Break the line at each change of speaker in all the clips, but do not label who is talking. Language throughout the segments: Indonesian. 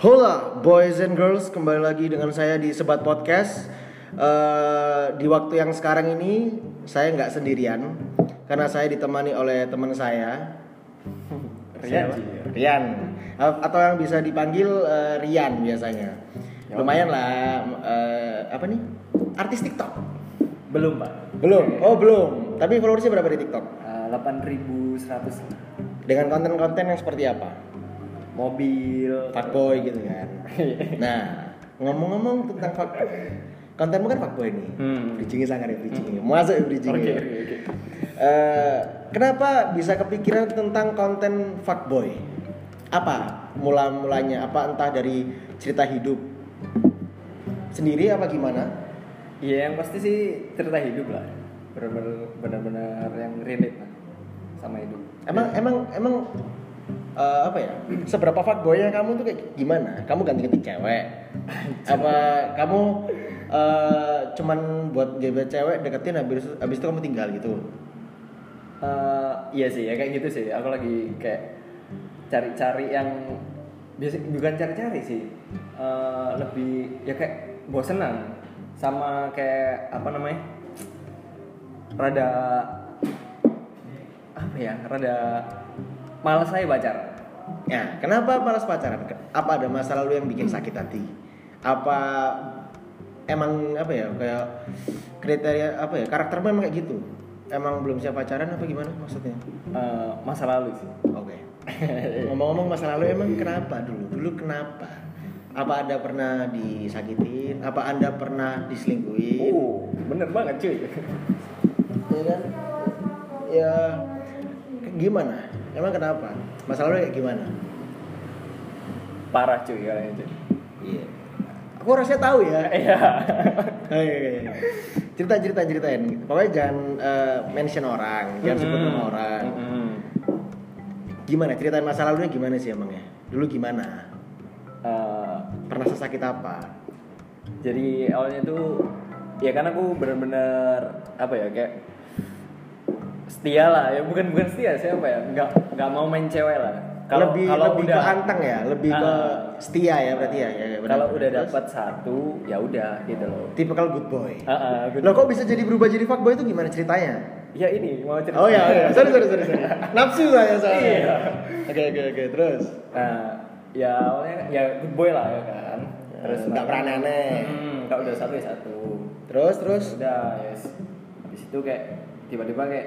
Hola boys and girls, kembali lagi dengan saya di Sebat Podcast. Eh, di waktu yang sekarang ini saya nggak sendirian karena saya ditemani oleh teman saya
Rian.
Rian atau yang bisa dipanggil eh, Rian biasanya.
Ya.
Lumayan lah eh, apa nih? Artis TikTok.
Belum pak.
Belum. Oh belum. Tapi followersnya berapa di TikTok?
Uh, 8.100
Dengan konten-konten yang seperti apa?
Mobil.
Fuckboy gitu kan. Nah, ngomong-ngomong tentang fuckboy. Kontenmu kan fuckboy nih.
Hmm.
Bridgingnya sangat ya bridgingnya. Masuk ya bridgingnya.
Oke oke oke.
Eh, kenapa bisa kepikiran tentang konten fuckboy? Apa mula-mulanya? Apa entah dari cerita hidup sendiri apa gimana?
Iya yang pasti sih cerita hidup lah. Benar-benar yang relate lah sama hidup.
Emang emang emang eh, apa ya? Seberapa fuckboynya kamu tuh kayak gimana? Kamu ganti-ganti cewek? apa kamu eh, cuman buat gebet cewek deketin habis habis itu kamu tinggal gitu?
Eh, iya sih ya kayak gitu sih. Aku lagi kayak cari-cari yang biasa bukan cari-cari sih. Eh, lebih ya kayak bosenan sama kayak apa namanya? Rada apa ya? Rada malas saya pacaran.
Ya, kenapa malas pacaran? Apa ada masa lalu yang bikin sakit hati? Apa emang apa ya kayak kriteria apa ya karaktermu emang kayak gitu? Emang belum siap pacaran apa gimana maksudnya?
Eh, masa lalu sih.
Oke. Ngomong-ngomong masa lalu emang kenapa dulu? Dulu kenapa? Apa anda pernah disakitin? Apa anda pernah diselingkuhin?
Oh, bener banget cuy.
Ya kan? Ya gimana? Emang kenapa? Masa lalu kayak gimana?
Parah cuy kayaknya cuy.
Iya. Aku rasanya tahu ya.
Iya.
Iya, iya, iya. cerita cerita ceritain pokoknya jangan eh, mention orang jangan sebut nama orang
Mm-mm.
gimana ceritain masa lalunya gimana sih emangnya dulu gimana
Eh,
pernah sesakit apa
jadi awalnya tuh ya kan aku bener-bener apa ya kayak setia lah ya bukan bukan setia siapa ya nggak nggak mau main cewek lah kalau
lebih
kalau
lebih
udah
ke anteng ya lebih ke
Ah.
setia ya berarti ya, ya, ya benar.
kalau udah
Terus,
dapat satu ya udah gitu loh
tipikal good boy
Ah, ah, good
Loh kok bisa jadi berubah jadi fuckboy itu gimana ceritanya?
ya ini mau cerita
Oh ya, ya. sorry sorry sorry sorry. Nafsu saya soalnya. Oke oke oke terus.
nah ya awalnya ya good boy lah ya kan
Terus nggak pernah aneh.
hmm, kalau udah satu ya satu
Terus terus.
udah yes habis itu kayak tiba-tiba kayak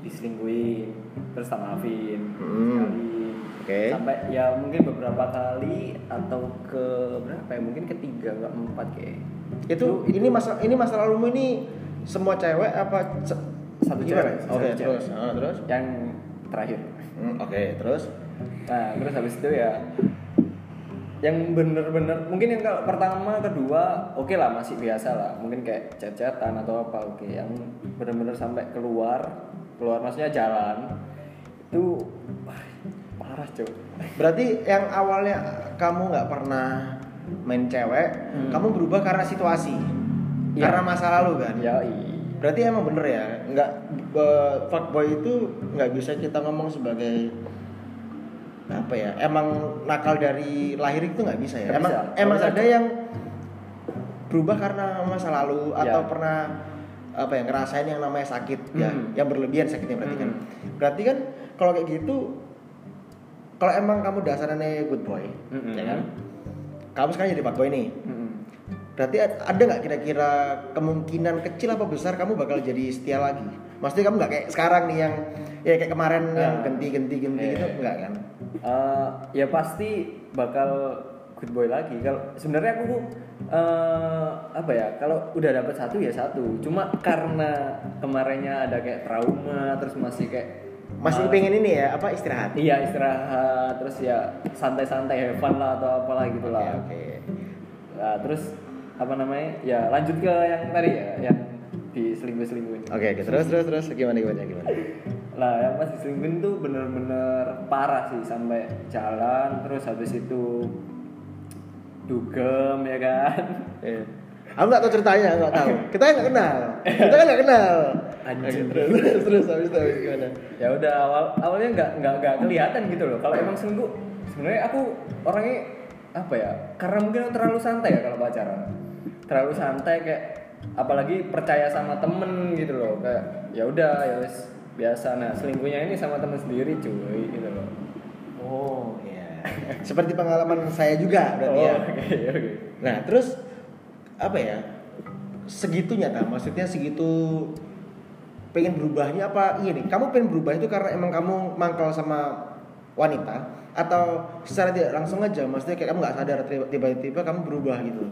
diselingkuhin terus tak maafin
Hmm.
sekali
Oke.
sampai ya mungkin beberapa kali atau ke berapa ya mungkin ketiga nggak empat kayak
Itu, ini masa ini masa lalumu ini semua cewek apa se-
Satu
gimana?
cewek,
Oke terus.
cewek.
Ah, terus.
yang terakhir
Hmm, Oke terus.
nah terus habis itu ya yang bener-bener mungkin yang kalau pertama kedua oke lah masih biasa lah mungkin kayak chat-chatan atau apa oke yang bener-bener sampai keluar keluar maksudnya jalan itu parah cuy
Berarti yang awalnya kamu nggak pernah main cewek,
Hmm.
kamu berubah karena situasi,
Iya.
karena masa lalu kan?
ya iya
Berarti emang bener ya, nggak eh, fuckboy itu nggak bisa kita ngomong sebagai apa ya? Emang nakal dari lahir itu nggak bisa ya?
Nggak
emang
bisa,
emang
bisa.
ada yang berubah karena masa lalu
Ya.
atau pernah apa ya ngerasain yang namanya sakit ya,
Hmm.
yang berlebihan sakitnya berarti kan?
Hmm.
Berarti kan kalau kayak gitu, kalau emang kamu dasarnya good boy,
Mm-mm.
ya kan? Kamu sekarang jadi fuckboy nih.
Mm-mm.
Berarti ad- ada nggak kira-kira kemungkinan kecil apa besar kamu bakal jadi setia lagi? Maksudnya kamu nggak kayak sekarang nih yang ya kayak kemarin yang
Ah.
ganti-ganti ganti
Iya,
gitu enggak kan?
Eh, ya pasti bakal good boy lagi kalau sebenarnya aku eh apa ya kalau udah dapet satu ya satu cuma karena kemarinnya ada kayak trauma terus masih kayak
Masih
malas.
pengen ini ya apa istirahat?
iya istirahat terus ya santai-santai have fun lah atau apalah gitu
Oke
lah
oke.
Nah, terus apa namanya ya lanjut ke yang tadi ya yang di selingkuh selingkuhin
Oke oke terus terus terus gimana gimana gimana?
lah yang pas diselingkuhin tuh bener-bener parah sih sampai jalan terus habis itu dugem ya kan
Iya. Aku nggak tahu ceritanya, nggak tahu. Kita nggak kenal. Kita kan nggak kenal. Oke, terus terus habis itu habis gimana?
ya udah awal awalnya nggak nggak nggak kelihatan gitu loh kalau emang selingkuh sebenarnya aku orangnya apa ya karena mungkin terlalu santai ya kalau pacaran terlalu santai kayak apalagi percaya sama temen gitu loh kayak ya udah ya wes biasa nah selingkuhnya ini sama temen sendiri cuy gitu loh.
Seperti pengalaman saya juga berarti
oh
ya.
oke oke
Nah, terus apa ya? Segitunya tak? Maksudnya segitu pengen berubahnya apa ini? Kamu pengen berubah itu karena emang kamu mangkal sama wanita atau secara tidak langsung aja maksudnya kayak kamu nggak sadar tiba- tiba-tiba kamu berubah gitu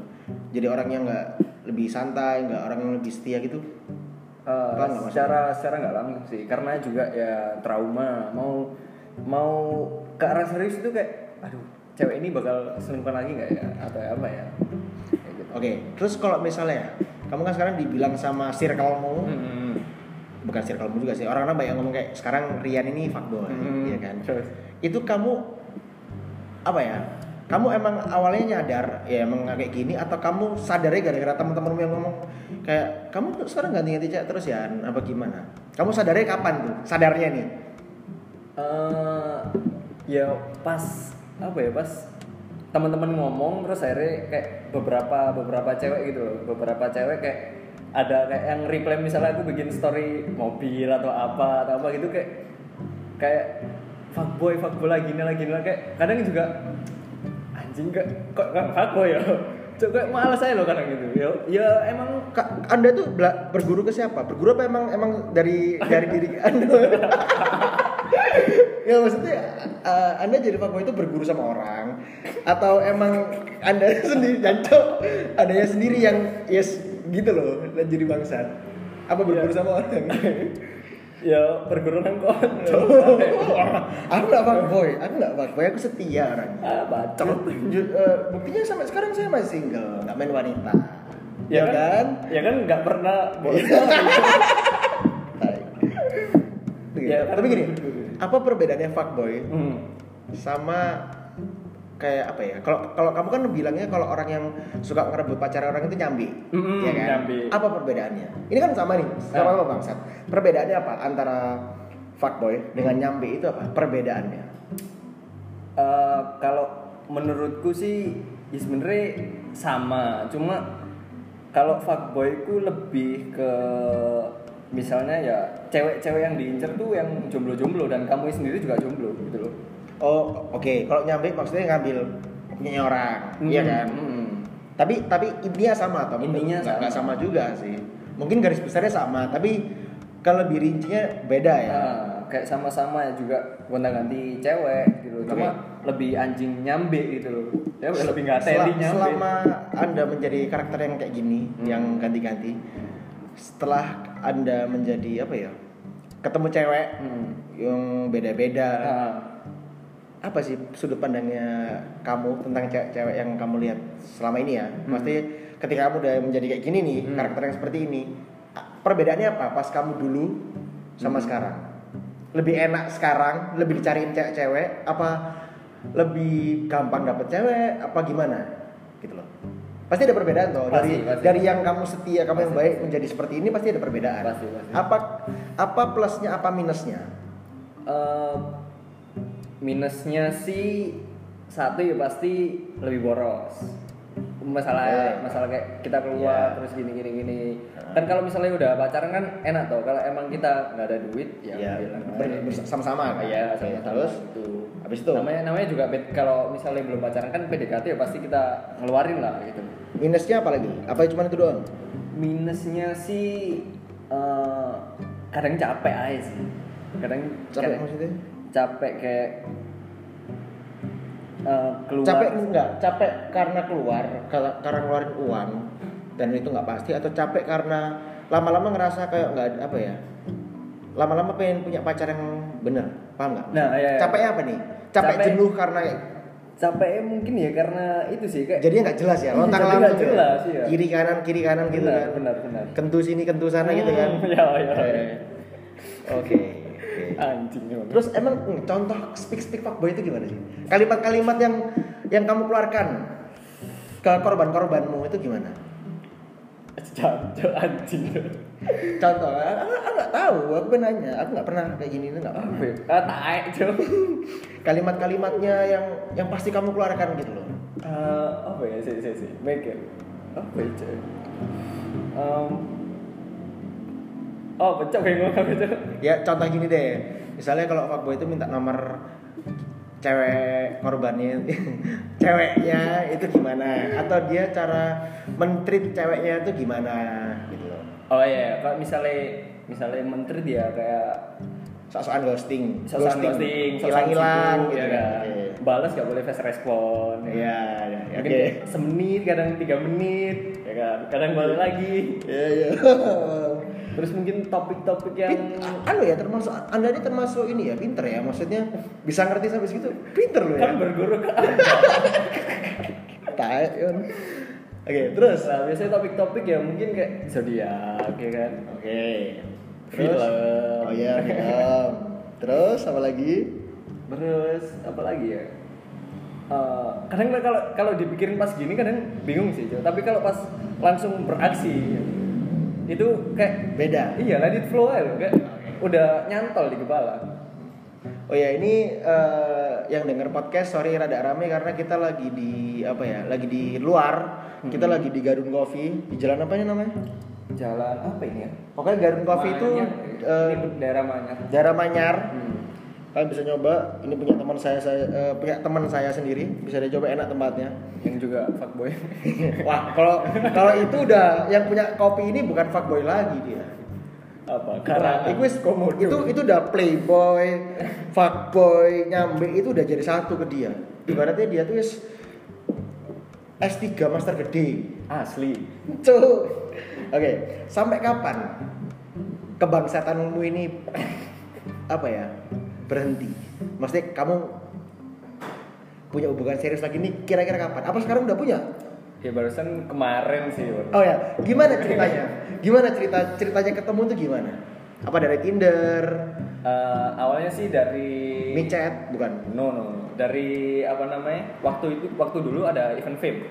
jadi orang yang nggak lebih santai nggak orang yang lebih setia gitu
Eh,
Paham nggak
secara secara nggak langsung sih karena juga ya trauma mau mau ke arah serius itu kayak aduh cewek ini bakal selingkuh lagi nggak ya? Atau apa ya? Kayak gitu.
oke terus kalau misalnya kamu kan sekarang dibilang sama circlemu.
Hmm.
bukan circlemu juga sih orang-orang banyak ngomong kayak sekarang Rian ini fuckboy
Hmm.
ya kan?
Terus.
itu kamu apa ya? Kamu emang awalnya nyadar ya emang kayak gini atau kamu sadarnya gara-gara teman-temanmu yang ngomong kayak kamu tuh sekarang ganti-ganti cewek terus ya? Apa gimana? Kamu sadarnya kapan tuh? Sadarnya nih?
Eh, ya pas apa ya pas teman-teman ngomong terus akhirnya kayak beberapa beberapa cewek gitu loh beberapa cewek kayak ada kayak yang reply misalnya aku bikin story mobil atau apa atau apa gitu kayak kayak fuckboy fuckboy lagi nih lagi nih kayak kadang juga anjing kok kok kok fuckboy ya? Kayak malas saya loh kadang gitu. Ya ya emang
Ka- anda tuh berguru ke siapa? Berguru apa emang emang dari dari diri anda ya maksudnya uh, anda jadi fuckboy itu berguru sama orang atau emang anda sendiri jancok adanya sendiri yang yes gitu loh dan jadi bangsat. Apa berguru sama orang?
Ya perguruan kok
aku nggak fuckboy aku nggak fuckboy aku setia orang.
Ah bacot.
Eh, buktinya sampai sekarang saya masih single nggak main wanita.
Ya
ya
kan?
kan?
Ya kan nggak pernah
Tai.
Ya,
tapi gini apa perbedaannya fuckboy?
Hmm.
sama kayak apa ya? Kalau kalau kamu kan bilangnya kalau orang yang suka ngerebut pacar orang itu nyambi
Mm-mm,
ya kan?
nyambi.
apa perbedaannya? Ini kan sama nih sama sama bangsat. Perbedaannya apa antara fuckboy dengan nyambi itu apa? Perbedaannya?
Eh, kalau menurutku sih ya sebenarnya sama. Cuma kalau fuckboy ku lebih ke misalnya ya cewek-cewek yang diincer tuh yang jomblo-jomblo dan kamu sendiri juga jomblo gitu loh.
Oh oke. Kalau nyambi maksudnya ngambil punya orang iya
Hmm,
kan?
hmm.
tapi tapi intinya sama atau
Intinya
Nggak-
sama.
sama juga sih. Mungkin garis besarnya sama tapi kalau lebih rincinya beda ya.
Nah, kayak sama-sama juga gonta ganti cewek gitu
Oke.
cuma lebih anjing nyambe gitu loh. Ya lebih nggak teli nyambe.
selama anda menjadi karakter yang kayak gini
Hmm.
yang ganti-ganti setelah anda menjadi apa ya ketemu cewek
Hmm.
yang beda-beda
Nah,
apa sih sudut pandangnya kamu tentang cewek-cewek yang kamu lihat selama ini ya pasti ketika kamu udah menjadi kayak gini nih
Hmm.
karakter yang seperti ini perbedaannya apa pas kamu dulu sama
Hmm.
sekarang lebih enak sekarang lebih dicariin cewek-cewek apa lebih gampang dapet cewek apa gimana gitu loh pasti ada perbedaan toh dari
Pasti, pasti.
dari yang kamu setia kamu yang
Pasti,
baik
pasti.
menjadi seperti ini pasti ada perbedaan
Pasti, pasti.
apa apa plusnya apa minusnya
Eh, minusnya sih satu ya pasti lebih boros masalah
Ya.
masalah kayak kita keluar
Ya.
terus gini gini gini kan kalau misalnya udah pacaran kan enak tuh kalau emang kita nggak ada duit ya,
ya
bilang
bersama-sama kan
Iya,
Oke,
sama-sama
terus
gitu.
Habis itu?
Namanya namanya juga bed- kalau misalnya belum pacaran kan PDKT ya pasti kita ngeluarin lah gitu.
Minusnya apa lagi? Apa cuma itu doang?
Minusnya sih eh, kadang capek aja sih. Kadang
capek
kadang-
maksudnya?
capek kayak eh, keluar.
Capek enggak? Capek karena keluar kar- karena ngeluarin uang dan itu nggak pasti atau capek karena lama-lama ngerasa kayak nggak apa ya? Lama-lama pengen punya pacar yang bener paham nggak
Nah, iya, iya.
capeknya apa nih capek,
Capek-
jenuh karena
capeknya mungkin ya karena itu sih kayak
jadinya nggak jelas ya lontang
Jadi
lantung
nggak
ya.
jelas, iya.
kiri kanan kiri kanan gitu
benar,
kan
benar benar
kentu sini kentu sana gitu kan
Hmm, ya, ya, ya.
Oke oke.
anjing emang.
Terus emang hmm, contoh speak speak fuckboy itu gimana sih? Kalimat-kalimat yang yang kamu keluarkan ke korban-korbanmu itu gimana?
Jancok, anjing
Contoh, aku aku nggak tahu, aku nanya, aku nggak pernah kayak gini nggak pernah.
ah taek
Kalimat-kalimatnya yang yang pasti kamu keluarkan gitu loh.
Eh, apa ya sih sih sih baik ya apa ya cuy Em, oh pecah apa itu
Ya contoh gini deh. Misalnya kalau fuckboy itu minta nomor cewek korbannya ceweknya itu gimana atau dia cara mentreat ceweknya itu gimana gitu loh
oh iya kalau misalnya misalnya menteri dia kayak
soal ghosting
Sosokan ghosting,
hilang-hilang
gitu
gitu
kan.
Oke.
Balas gak boleh fast respon. ya.
Iya, iya,
Mungkin
oke.
kayak semenit, kadang tiga menit, ya kan. Kadang balik lagi.
Iya, iya.
Terus mungkin topik-topik yang
anu ya termasuk anda ini termasuk ini ya pinter ya maksudnya bisa ngerti sampai segitu pinter loh ya
kan berguru ke anda.
Oke terus
Nah, biasanya topik-topik ya mungkin kayak zodiak, ya kan.
oke terus
Film.
oh iya film terus apa lagi
Terus apa lagi ya? Eh, kadang kalau kalau dipikirin pas gini kadang bingung sih, Jo. tapi kalau pas langsung beraksi itu kayak
beda
Iya, let it flow aja loh, kayak udah nyantol di kepala.
Oh ya ini eh, yang denger podcast sorry rada rame karena kita lagi di apa ya lagi di luar kita lagi di Garun Coffee di jalan apa ini namanya?
Jalan apa ini ya?
Pokoknya Garun Coffee itu
Manyar.
eh,
daerah Manyar.
daerah Manyar.
Hmm.
Kalian bisa nyoba. Ini punya teman saya saya eh, punya teman saya sendiri bisa dicoba enak tempatnya.
Yang juga fuckboy.
Wah kalau kalau itu udah yang punya kopi ini bukan fuckboy lagi dia.
apa?
Karena itu wis itu itu udah playboy, fuckboy, nyambe itu udah jadi satu ke dia. Ibaratnya dia tuh wis S3 master gede.
asli.
Cuk. Oke, sampai kapan kebangsatanmu ini apa ya? Berhenti? Maksudnya kamu punya hubungan serius lagi nih kira-kira kapan? Apa sekarang udah punya?
Ya barusan kemarin sih. Bro.
Oh ya, gimana ceritanya? Gimana cerita ceritanya ketemu tuh gimana? Apa dari Tinder,
Eh, awalnya sih dari
micet, bukan?
No, no. Dari apa namanya? Waktu itu waktu dulu ada event vape.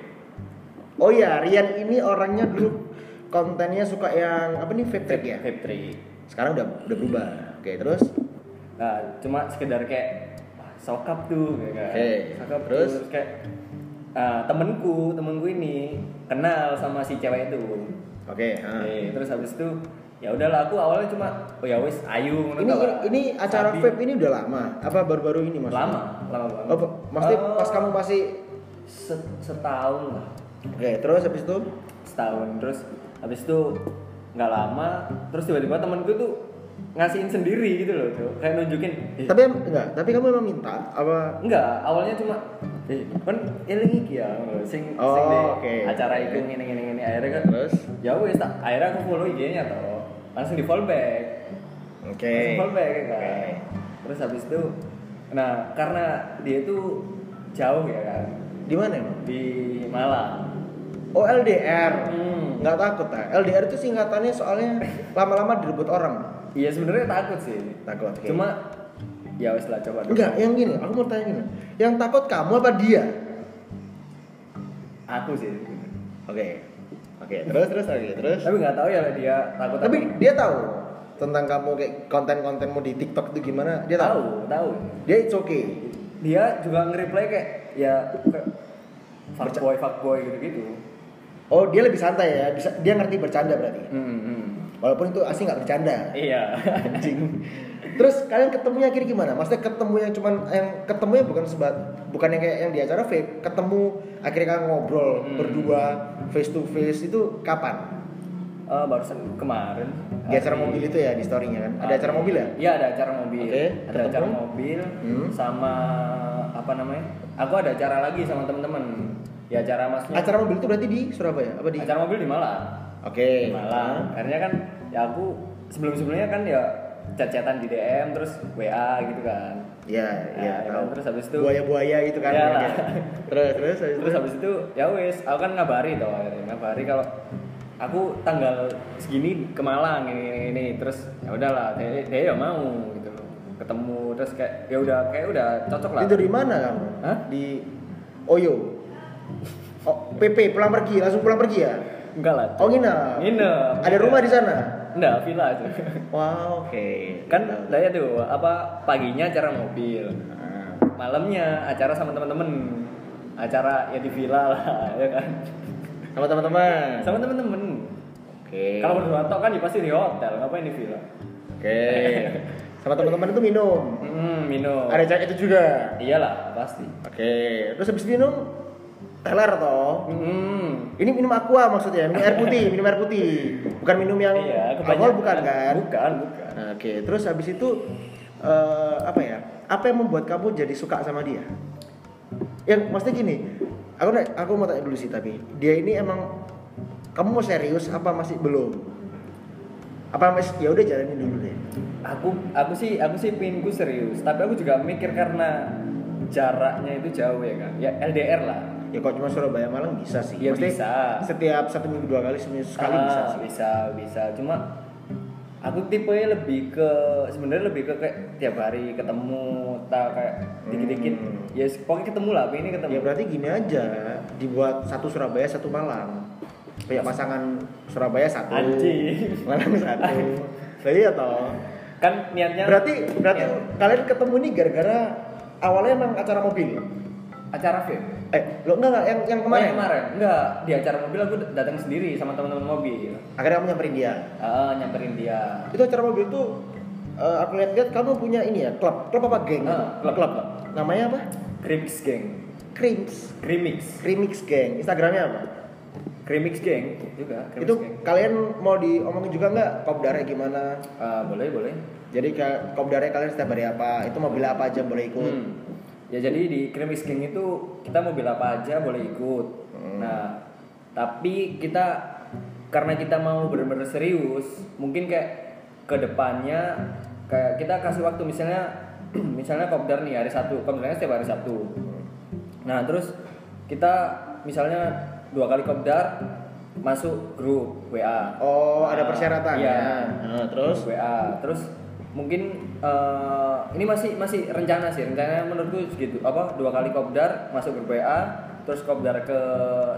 Oh ya, Rian ini orangnya dulu kontennya suka yang apa nih vape track ya?
Vape tree.
Sekarang udah udah berubah. Oke, terus
Nah, cuma sekedar kayak sokap tuh kayak kan.
Oke,
Sokap
terus?
terus kayak ah, temenku, temenku ini kenal sama si cewek itu.
oke, ha.
Oke, terus habis itu ya udahlah aku awalnya cuma oh ya wis ayu
Ini ini, ini acara
Sabi.
vape ini udah lama? Apa baru-baru ini maksudnya?
lama, lama banget.
Oh, maksudnya
Eh,
pas kamu masih
se- setahun lah.
Oke, terus habis itu
setahun terus habis itu nggak lama terus tiba-tiba temanku tuh ngasihin sendiri gitu loh tuh kayak nunjukin eh,
tapi enggak, tapi kamu memang minta apa
enggak awalnya cuma eh kan eling iki ya sing
Oh,
sing di
oke.
acara itu ngene ngene ngene akhirnya kan
terus?
ya wes tak akhirnya aku follow IG-nya toh langsung di follow back
Oke.
langsung follow back ya kan
Oke.
terus habis itu nah karena dia itu jauh ya kan
Di mana emang?
di Malang
Oh LDR.
Hmm.
Nggak takut ah. LDR itu singkatannya soalnya lama-lama direbut orang.
Iya sebenarnya takut sih
Takut. oke.
Cuma ya wes lah coba dulu.
enggak, yang gini, aku mau tanya gini. Yang takut kamu apa dia?
Aku sih.
Oke. Oke, terus terus oke, terus.
Tapi nggak tahu ya dia takut.
Tapi
apa.
dia tahu tentang kamu kayak konten-kontenmu di TikTok itu gimana? Dia tahu.
tahu, tahu.
Dia it's okay.
Dia juga nge-reply kayak ya kayak fuckboy fuckboy gitu-gitu.
Oh, dia lebih santai ya. Bisa dia ngerti bercanda berarti.
Hmm, hmm.
Walaupun itu asli nggak bercanda.
Iya.
Anjing. Terus kalian ketemunya akhirnya gimana? Maksudnya ketemu yang cuman yang ketemunya bukan sebat bukan yang kayak yang di acara vape, ketemu akhirnya kalian ngobrol
Hmm.
berdua face to face itu kapan?
Eh, barusan kemarin.
Di acara mobil itu ya di storynya kan? Ada acara mobil ya?
Iya ada acara mobil.
Oke,
ada
ketemu.
acara mobil
Hmm.
sama apa namanya? Aku ada acara lagi sama temen-temen. Ya acara masnya.
Acara mobil itu berarti di Surabaya apa di?
acara mobil di Malang.
Oke.
di Malang. Akhirnya kan ya aku sebelum-sebelumnya kan ya chat-chatan di DM terus WA gitu kan.
Iya,
Nah,
iya.
ya
tahu.
kan, terus habis itu
buaya-buaya itu kan. Ya, ya. Terus terus habis
terus
itu.
habis itu ya wes aku kan ngabari toh akhirnya ngabari kalau aku tanggal segini ke Malang ini ini, ini. terus ya udahlah dia, dia ya mau gitu loh ketemu terus kayak ya udah kayak udah cocok lah
Itu dari mana kamu?
Hah?
Di Oyo. Oh, PP pulang pergi, langsung pulang pergi ya?
Enggak lah
Oh nginep.
Nginep.
Ada rumah di sana?
enggak villa aja
Wow, oke.
kan lah ya tuh apa paginya acara mobil
Ah,
malamnya acara sama teman-teman acara ya di villa lah ya kan
Sama teman-teman.
sama temen-temen
Oke.
kalau berdua tok kan ya pasti di hotel ngapain di villa
Oke. Sama teman-teman itu minum.
hmm, minum
Ada cewek itu juga.
iyalah pasti
Oke. Terus habis minum teler toh.
hmm.
Ini minum aqua maksudnya, minum air putih, minum air putih. Bukan minum yang
iya
alkohol bukan kan?
bukan bukan
Nah, Oke, terus habis itu eh, apa ya? Apa yang membuat kamu jadi suka sama dia? Yang maksudnya gini, aku aku mau tanya dulu sih tapi dia ini emang kamu mau serius apa masih belum? Apa masih ya udah jalanin dulu deh.
aku aku sih aku sih pinginku serius tapi aku juga mikir karena jaraknya itu jauh ya kan ya LDR lah
Ya kalau cuma Surabaya Malang bisa sih.
Ya,
Maksudnya
bisa.
Setiap satu minggu dua kali seminggu sekali bisa
Ah,
sih.
bisa bisa cuma aku tipe lebih ke sebenarnya lebih ke kayak tiap hari ketemu tak kayak dikit-dikit
Hmm.
ya pokoknya ketemu lah ini ketemu
Ya berarti gini aja, dibuat satu Surabaya satu Malang. Kayak pasangan Surabaya satu,
Anjing.
Malang satu. Lah iya toh.
kan niatnya
Berarti berarti
Ya.
kalian ketemu nih gara-gara awalnya emang acara mobil.
Acara film
Eh, lo enggak enggak yang yang kemarin?
Oh, yang kemarin enggak di acara mobil aku datang sendiri sama teman-teman mobil
Akhirnya kamu nyamperin dia.
ah nyamperin dia
Itu acara mobil tuh eh, aku lihat-lihat kamu punya ini ya, klub. Klub apa geng?
Ah, klub,
klub.
klub.
Namanya apa?
Crimix Gang
Creams.
Crimix
Remix Gang. Instagramnya apa?
Crimix Gang juga Crimix
itu
Gang.
kalian mau diomongin juga nggak kopdarnya gimana?
Ah, boleh boleh
Jadi kopdarnya kalian setiap hari apa? Itu mobil apa aja boleh ikut?
Hmm. Ya jadi di Crimix Gang itu kita mobil apa aja boleh ikut.
Hmm.
Nah, tapi kita karena kita mau benar-benar serius, mungkin kayak ke depannya kayak kita kasih waktu misalnya misalnya kopdar nih hari Sabtu, kopdarnya setiap hari Sabtu. Nah terus kita misalnya dua kali kopdar masuk grup WA.
Oh, ada
Nah,
persyaratannya.
Iya.
Nah, terus
WA terus mungkin eh, ini masih masih rencana sih rencananya menurutku segitu apa dua kali kopdar masuk grup WA terus kopdar ke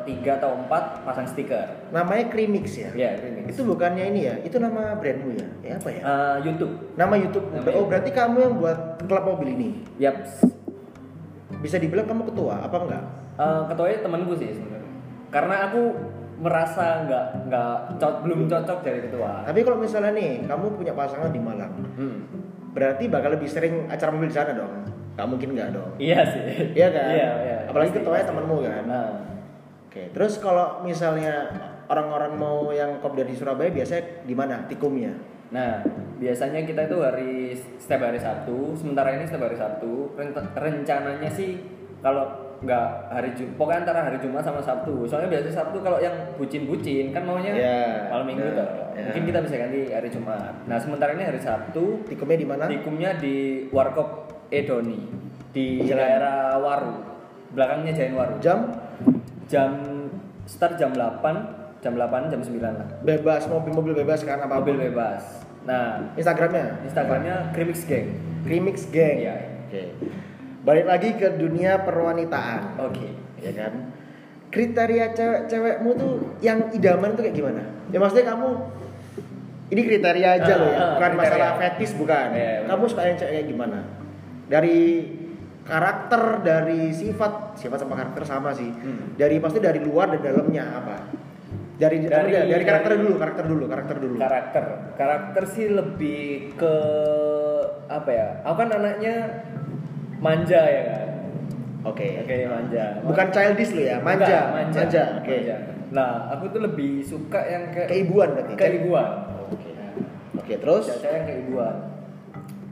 tiga atau empat pasang stiker
namanya Crimix ya?
ya ini
Itu bukannya ini ya? Itu nama brandmu ya? Ya apa ya?
Eh, YouTube
Nama YouTube.
Nama
oh, berarti kamu yang buat klub mobil ini.
yap
Bisa dibilang kamu ketua apa enggak?
Eh, ketuanya temanku sih sebenarnya karena aku merasa nggak nggak co- belum cocok jadi ketua
Tapi kalau misalnya nih, kamu punya pasangan di Malang,
hmm.
berarti bakal lebih sering acara mobil di sana dong? Gak mungkin nggak dong?
iya sih
Iya kan?
iya iya
Apalagi ketuanya temanmu kan?
nah
Oke, terus kalau misalnya orang-orang mau yang kopdar di Surabaya biasanya di mana? Tikumnya.
Nah, biasanya kita itu hari setiap hari Sabtu, sementara ini setiap hari Sabtu. Rencananya sih kalau nggak hari Jumat, pokoknya antara hari Jumat sama Sabtu. Soalnya biasanya Sabtu kalau yang bucin-bucin kan maunya
Ya,
malam minggu
nah,
tuh.
ya.
Mungkin kita bisa ganti hari Jumat. Nah, sementara ini hari Sabtu,
Tikumnya di mana?
tikumnya di Warkop Edoni di
Jalan.
daerah Waru. Belakangnya Jalan Waru.
Jam
Jam start jam 8, jam 8, jam 9 lah.
bebas, mobil-mobil bebas kan apa
Mobil bebas. Nah,
Instagramnya?
Instagramnya Crimix Gang.
Remix Gang.
Iya.
Oke. Balik lagi ke dunia perwanitaan,
Oke.
ya kan? Kriteria cewek-cewekmu tuh yang idaman tuh kayak gimana? Ya maksudnya kamu ini kriteria aja
Ah,
loh ya,
ah,
bukan
kriteria.
masalah fetis bukan.
Iya, iya,
kamu suka yang cewek kayak gimana? Dari karakter, dari sifat, sifat sama karakter sama sih.
Hmm.
Dari pasti dari luar dan dalamnya apa? Dari dari,
Dari-
dari, karakter
dari-
dulu, karakter dulu, karakter dulu.
Karakter. Karakter sih lebih ke apa ya? Aku kan anaknya manja ya kan.
Oke.
Oke, manja.
Bukan childish lo ya, manja.
Bukan, manja.
Manja, oke.
Manja. Nah, aku tuh lebih suka yang kayak
Keibuan berarti.
keibuan.
Oke. Oke, terus
Cewek yang keibuan.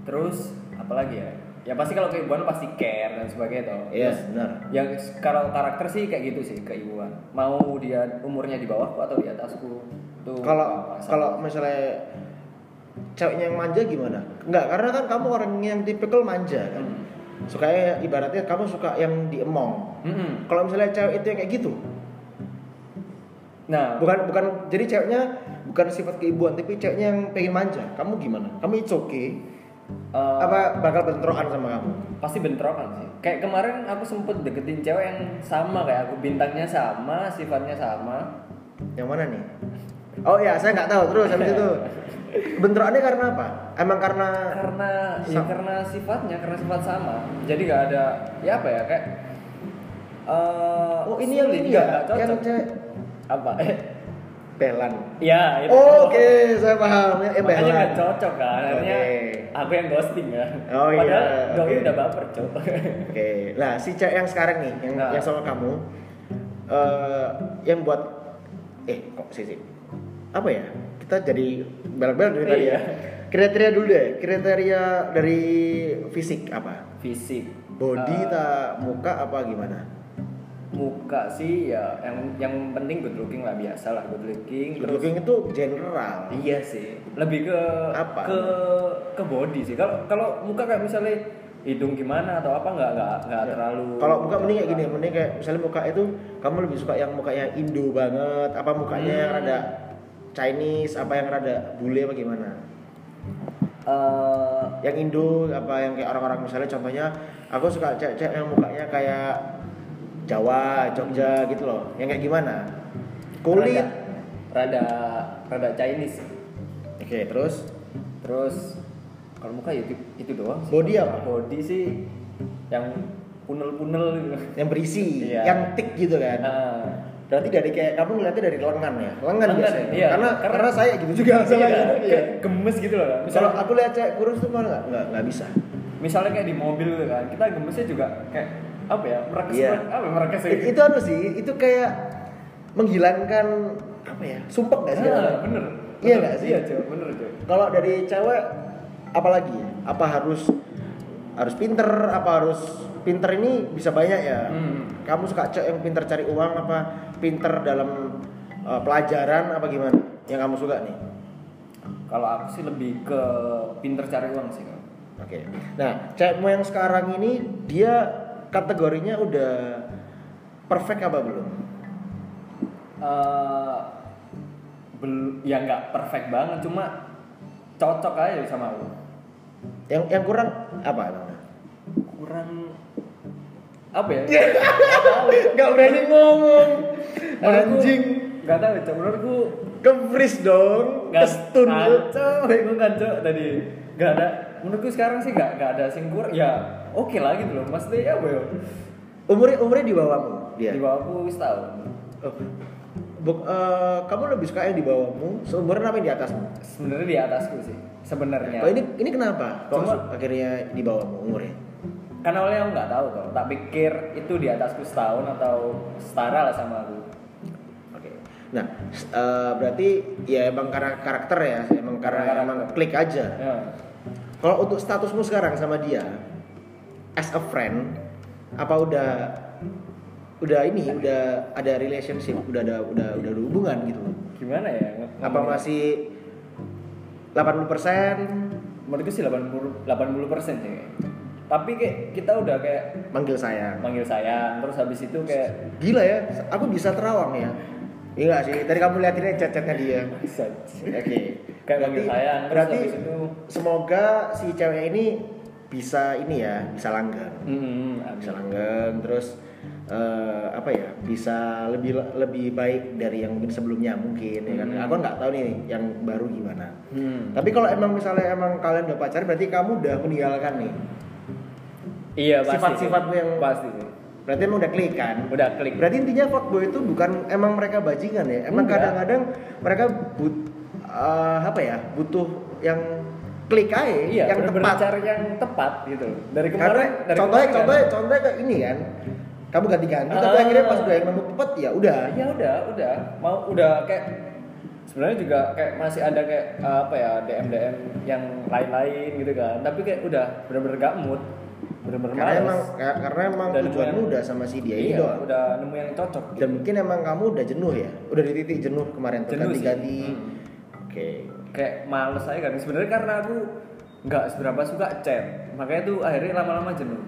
Terus apa lagi ya? Ya pasti kalau keibuan pasti care dan sebagainya toh.
Iya,
Terus
benar.
Yang kalau karakter sih kayak gitu sih keibuan. Mau dia umurnya di bawahku atau di atasku. Tuh.
Kalau kalau misalnya ceweknya yang manja gimana? Enggak, karena kan kamu orang yang tipikal manja kan.
Hmm.
Sukanya ibaratnya kamu suka yang diemong.
Mm-mm.
Kalau misalnya cewek itu yang kayak gitu,
Nah,
bukan bukan jadi ceweknya bukan sifat keibuan, tapi ceweknya yang pengen manja. Kamu gimana? Kamu it's okay?
eh,
Apa bakal bentrokan sama kamu?
pasti bentrokan sih. Kayak kemarin aku sempet deketin cewek yang sama kayak aku, bintangnya sama, sifatnya sama.
Yang mana nih? Oh ya, saya nggak tahu. Terus habis itu bentrokannya karena apa? Emang karena
Karena ya karena sifatnya, karena sifat sama. Jadi gak ada ya apa ya kayak Eh,
Oh ini yang ini
nggak-
ya,
nggak
yang cewek
apa? Eh,
pelan.
ya itu.
Oh, Oke, saya paham. Ya, eh,
Makanya nggak cocok kan, akhirnya aku yang ghosting kan.
Oh, iya,
Padahal doi
oke.
udah baper cok.
Oke, nah si cewek yang sekarang nih, yang
Nah.
yang sama kamu, eh yang buat, eh kok sih sih, apa ya? Kita jadi belak-belak dari tadi ya.
Iya.
Kriteria dulu deh, kriteria dari fisik apa?
Fisik.
Body,
Eh,
tak muka apa gimana?
muka sih ya yang yang penting good looking lah biasa lah good looking
Good looking itu general.
iya sih lebih ke
Apa?
ke ke body sih kalau kalau muka kayak misalnya hidung gimana atau apa nggak nggak nggak terlalu
Kalau muka mending kayak gini, mending kayak misalnya muka itu kamu lebih suka yang mukanya Indo banget, apa mukanya yang
Hmm.
Chinese, apa yang rada bule apa gimana?
Eh,
yang Indo apa yang kayak orang-orang misalnya contohnya aku suka cewek-cewek yang mukanya kayak Jawa, Jogja gitu loh. Yang kayak gimana? Kulit.
rada rada, rada Chinese.
Oke, terus
terus kalau muka ya itu, itu doang sih.
Body apa?
body sih yang punel-punel gitu
yang berisi,
Iya.
yang tik gitu kan.
Ah.
Berarti dari kayak kamu ngeliatnya dari lengan ya? Lengan,
Lengan,
biasanya.
iya.
Karena,
Karena-
karena saya gitu juga sama
Iya,
gitu. Iya.
kayak gemes gitu loh kan.
Kalau
misalnya
aku lihat cewek kurus tuh malah nggak nggak bisa.
misalnya kayak di mobil gitu kan kita gemesnya juga kayak apa ya merekes
Iya.
apa merekes
It- itu anu sih, itu kayak menghilangkan apa ya? Sumpek nggak sih?
ah, bener
Iya nggak sih?
iya cuy bener cuy
Kalau dari cewek apalagi ya? Apa harus harus pinter? Apa harus pinter ini bisa banyak ya?
Hmm.
Kamu suka cewek yang pinter cari uang apa pinter dalam uh, pelajaran apa gimana? Yang kamu suka nih?
kalau aku sih lebih ke pinter cari uang sih
Oke. Nah, cewekmu yang sekarang ini dia kategorinya udah perfect apa belum?
Eh, bel ya nggak perfect banget cuma cocok aja sama aku
Yang yang kurang apa
kurang apa ya
Gak berani ngomong. Anjing.
nggak tahu cok menurutku
Ke freeze dong. Kestun.
ngaco gue ngaco tadi nggak ada menurutku sekarang sih nggak nggak ada sing kurang ya oke lah gitu loh maksudnya apa ya
Umurnya umurnya di bawahmu dia.
di bawahku setahun
Oh. Buk- eh, kamu lebih suka yang di bawahmu, seumuran apa yang di atasmu?
sebenarnya di atasku sih sebenarnya
Oh ini ini kenapa? Kok akhirnya di bawahmu umurnya?
Karena awalnya aku nggak tahu kok. Tak pikir itu di atasku setahun atau setara lah sama aku.
Oke. Nah, s- eh, berarti ya emang karena karakter ya, emang karena
Karena
emang klik aja.
ya.
Kalau untuk statusmu sekarang sama dia, as a friend, apa udah udah ini udah ada relationship, udah ada udah udah ada hubungan gitu?
gimana ya?
Apa masih 80%
menurutku sih 80 80 persen sih tapi kayak kita udah kayak
manggil sayang?
manggil sayang terus habis itu kayak
Gila ya, aku bisa terawang ya. Iya sih, tadi kamu lihat ini chat-chatnya dia. Oke.
Kayak manggil terus
Berarti
habis itu-
semoga si cewek ini bisa ini ya, bisa langgeng.
hmm,
Bisa langgeng terus eh, apa ya? Bisa lebih lebih baik dari yang mungkin sebelumnya mungkin ya kan.
Hmm.
Aku nggak tahu nih yang baru gimana.
Hmm.
Tapi kalau emang misalnya emang kalian udah pacaran berarti kamu udah meninggalkan nih.
Iya pasti
Sifat-sifatmu
sih.
yang-
pasti sih
Berarti emang udah klik kan?
udah klik
Berarti intinya fuckboy itu bukan emang mereka bajingan ya. Emang kadang-kadang mereka but eh, apa ya? Butuh yang klik aja,
iya
yang tepat.
cari yang tepat gitu dari
Karena
kemarin dari
contohnya
kemarin
contohnya
kan,
contohnya kayak ini kan. Kamu ganti-ganti tapi
Ah.
akhirnya pas udah yang nemu tepat ya udah.
ya udah udah mau udah kayak sebenarnya juga kayak masih ada kayak eh, apa ya DM DM yang lain-lain gitu kan tapi kayak udah bener-bener gak mood bener-bener
Karena
males.
emang ka- karena emang
Dan
tujuanmu
yang-
udah sama si dia ini
iya,
doang.
udah nemu yang cocok gitu.
Dan mungkin emang kamu udah jenuh ya. Udah di titik jenuh kemarin tuh ganti-ganti.
Hmm.
Oke.
kayak males aja kan sebenarnya karena aku nggak seberapa suka chat makanya tuh akhirnya lama-lama jenuh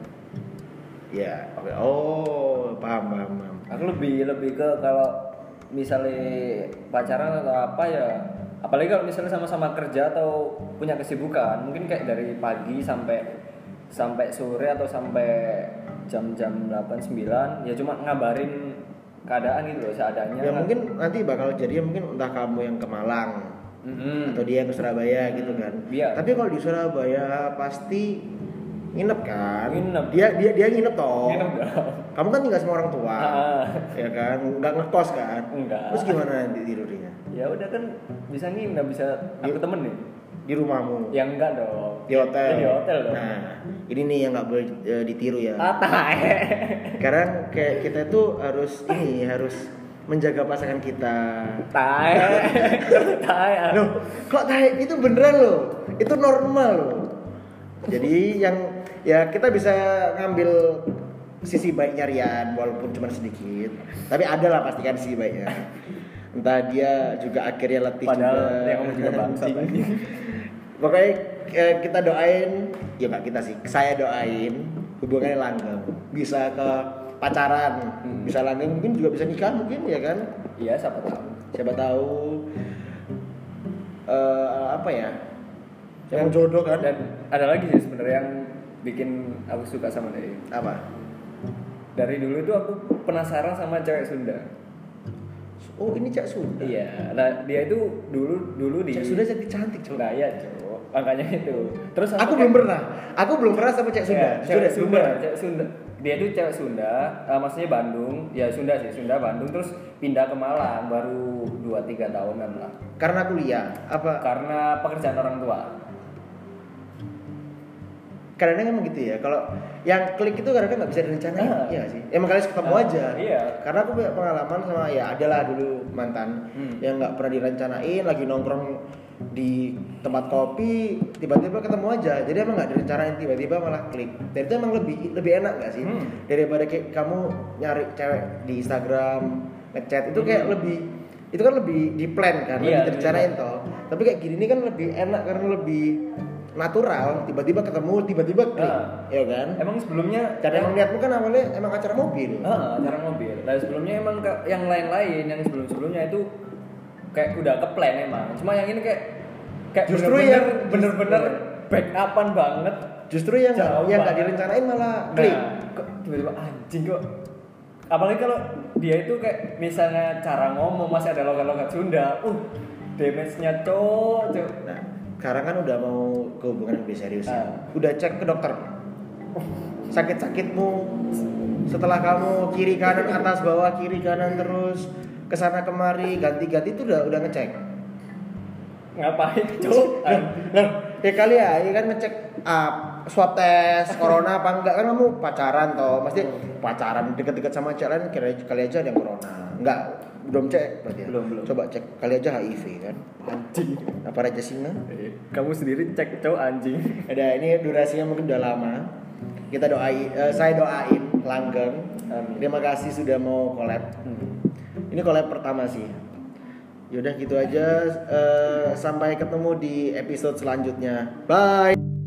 Ya, oke. Oh, paham, paham, paham.
aku lebih lebih ke kalau misalnya pacaran atau apa ya apalagi kalau misalnya sama-sama kerja atau punya kesibukan mungkin kayak dari pagi sampai sampai sore atau sampai jam-jam 8 9 ya cuma ngabarin keadaan gitu loh seadanya
Ya mungkin nanti bakal jadi mungkin entah kamu yang ke Malang
Mm-mm.
atau dia yang ke Surabaya gitu kan.
Iya.
Tapi kalau di Surabaya pasti nginep kan
Nginep.
dia dia dia nginep toh
Nginep dong.
kamu kan tinggal sama orang tua
Ah.
ya kan nggak ngekos kan
Enggak.
terus gimana nanti tidurnya
Ya udah kan bisa nginep, bisa aku
Di-
temenin.
di rumahmu
Ya enggak dong.
Di hotel
di hotel dong.
nah ini nih yang nggak boleh eh, ditiru ya
Ah, tae.
sekarang kayak kita itu harus ini harus menjaga pasangan kita
Tae. Tae.
loh kok tahe itu beneran loh itu normal loh jadi yang ya kita bisa ngambil sisi baiknya Rian walaupun cuma sedikit tapi ada lah pasti kan sisi baiknya entah dia juga akhirnya letih
Padahal
juga
ngomong juga
anjing. pokoknya eh, kita doain. Ya nggak kita sih. Saya doain hubungannya langgeng. Bisa ke pacaran.
Hmm.
bisa langgeng mungkin juga bisa nikah mungkin ya kan?
Iya, siapa tahu.
siapa tahu eh, apa ya? Yang jodoh kan?
Dan ada lagi sih sebenarnya yang bikin aku suka sama dia.
apa?
Dari dulu itu aku penasaran sama cewek Sunda.
oh ini cak Sunda?
Iya, nah dia itu dulu dulu di
cak Sunda cantik cantik coba
Nah, iya, Cok. Makanya itu. Terus
aku belum pernah aku belum pernah sama cak Sunda
Ya, cewek
ya, belum
Sunda, cewek Sunda. Dia itu cewek Sunda, eh, maksudnya Bandung, ya Sunda sih, Sunda Bandung terus pindah ke Malang baru 2 3 tahunan lah.
karena kuliah apa
Karena pekerjaan orang tua.
Kadang-kadang emang gitu ya kalau yang klik itu kadang-kadang nggak bisa direncanain
Ah.
iya nggak sih emang kalian ketemu
Ah,
aja
iya.
karena aku punya pengalaman sama ya adalah dulu mantan
Hmm.
yang nggak pernah direncanain lagi nongkrong di tempat kopi tiba-tiba ketemu aja jadi emang nggak direncanain tiba-tiba malah klik dan itu emang lebih lebih enak nggak sih
Hmm.
daripada kayak kamu nyari cewek di Instagram ngechat itu kayak
Hmm.
lebih itu kan lebih di plan kan
Iya,
lebih direncanain toh tapi kayak gini ini kan lebih enak karena lebih natural tiba-tiba ketemu tiba-tiba klik
Ah.
ya kan
Emang sebelumnya
dan emang niatmu kan awalnya emang acara mobil
Ah, acara mobil. Nah, sebelumnya emang ke- yang lain-lain yang sebelum-sebelumnya itu kayak udah ke plan emang. Cuma yang ini kayak kayak
Justru
bener-bener-
yang-
bener-bener backupan banget.
justru yang
Jauh
yang nggak direncanain malah klik
Nah, kok tiba-tiba anjing kok. Apalagi kalau dia itu kayak misalnya cara ngomong masih ada logat-logat Sunda. Uh, damage-nya cok, cok.
nah sekarang kan udah mau ke hubungan yang lebih serius ya.
Ah.
udah cek ke dokter. Sakit-sakitmu. Setelah kamu kiri kanan atas bawah kiri kanan terus ke sana kemari ganti-ganti itu udah udah ngecek.
Ngapain?
Nah, nah, ya kali ya, ya kan ngecek ah, swab tes corona apa enggak? Kan kamu pacaran toh, pasti pacaran deket-deket sama cewek lain kira kali aja ada yang corona. Enggak, belum cek berarti ya.
Belum, belum.
Coba cek kali aja HIV kan.
Anjing.
Apa Raja Singa?
Eh, Kamu sendiri cek cok anjing.
Ada ini durasinya mungkin udah lama. Kita doain, eh, saya doain langgeng.
Amin.
Terima kasih sudah mau collab.
Hmm.
Ini collab pertama sih. Yaudah gitu aja. eh, sampai ketemu di episode selanjutnya. Bye.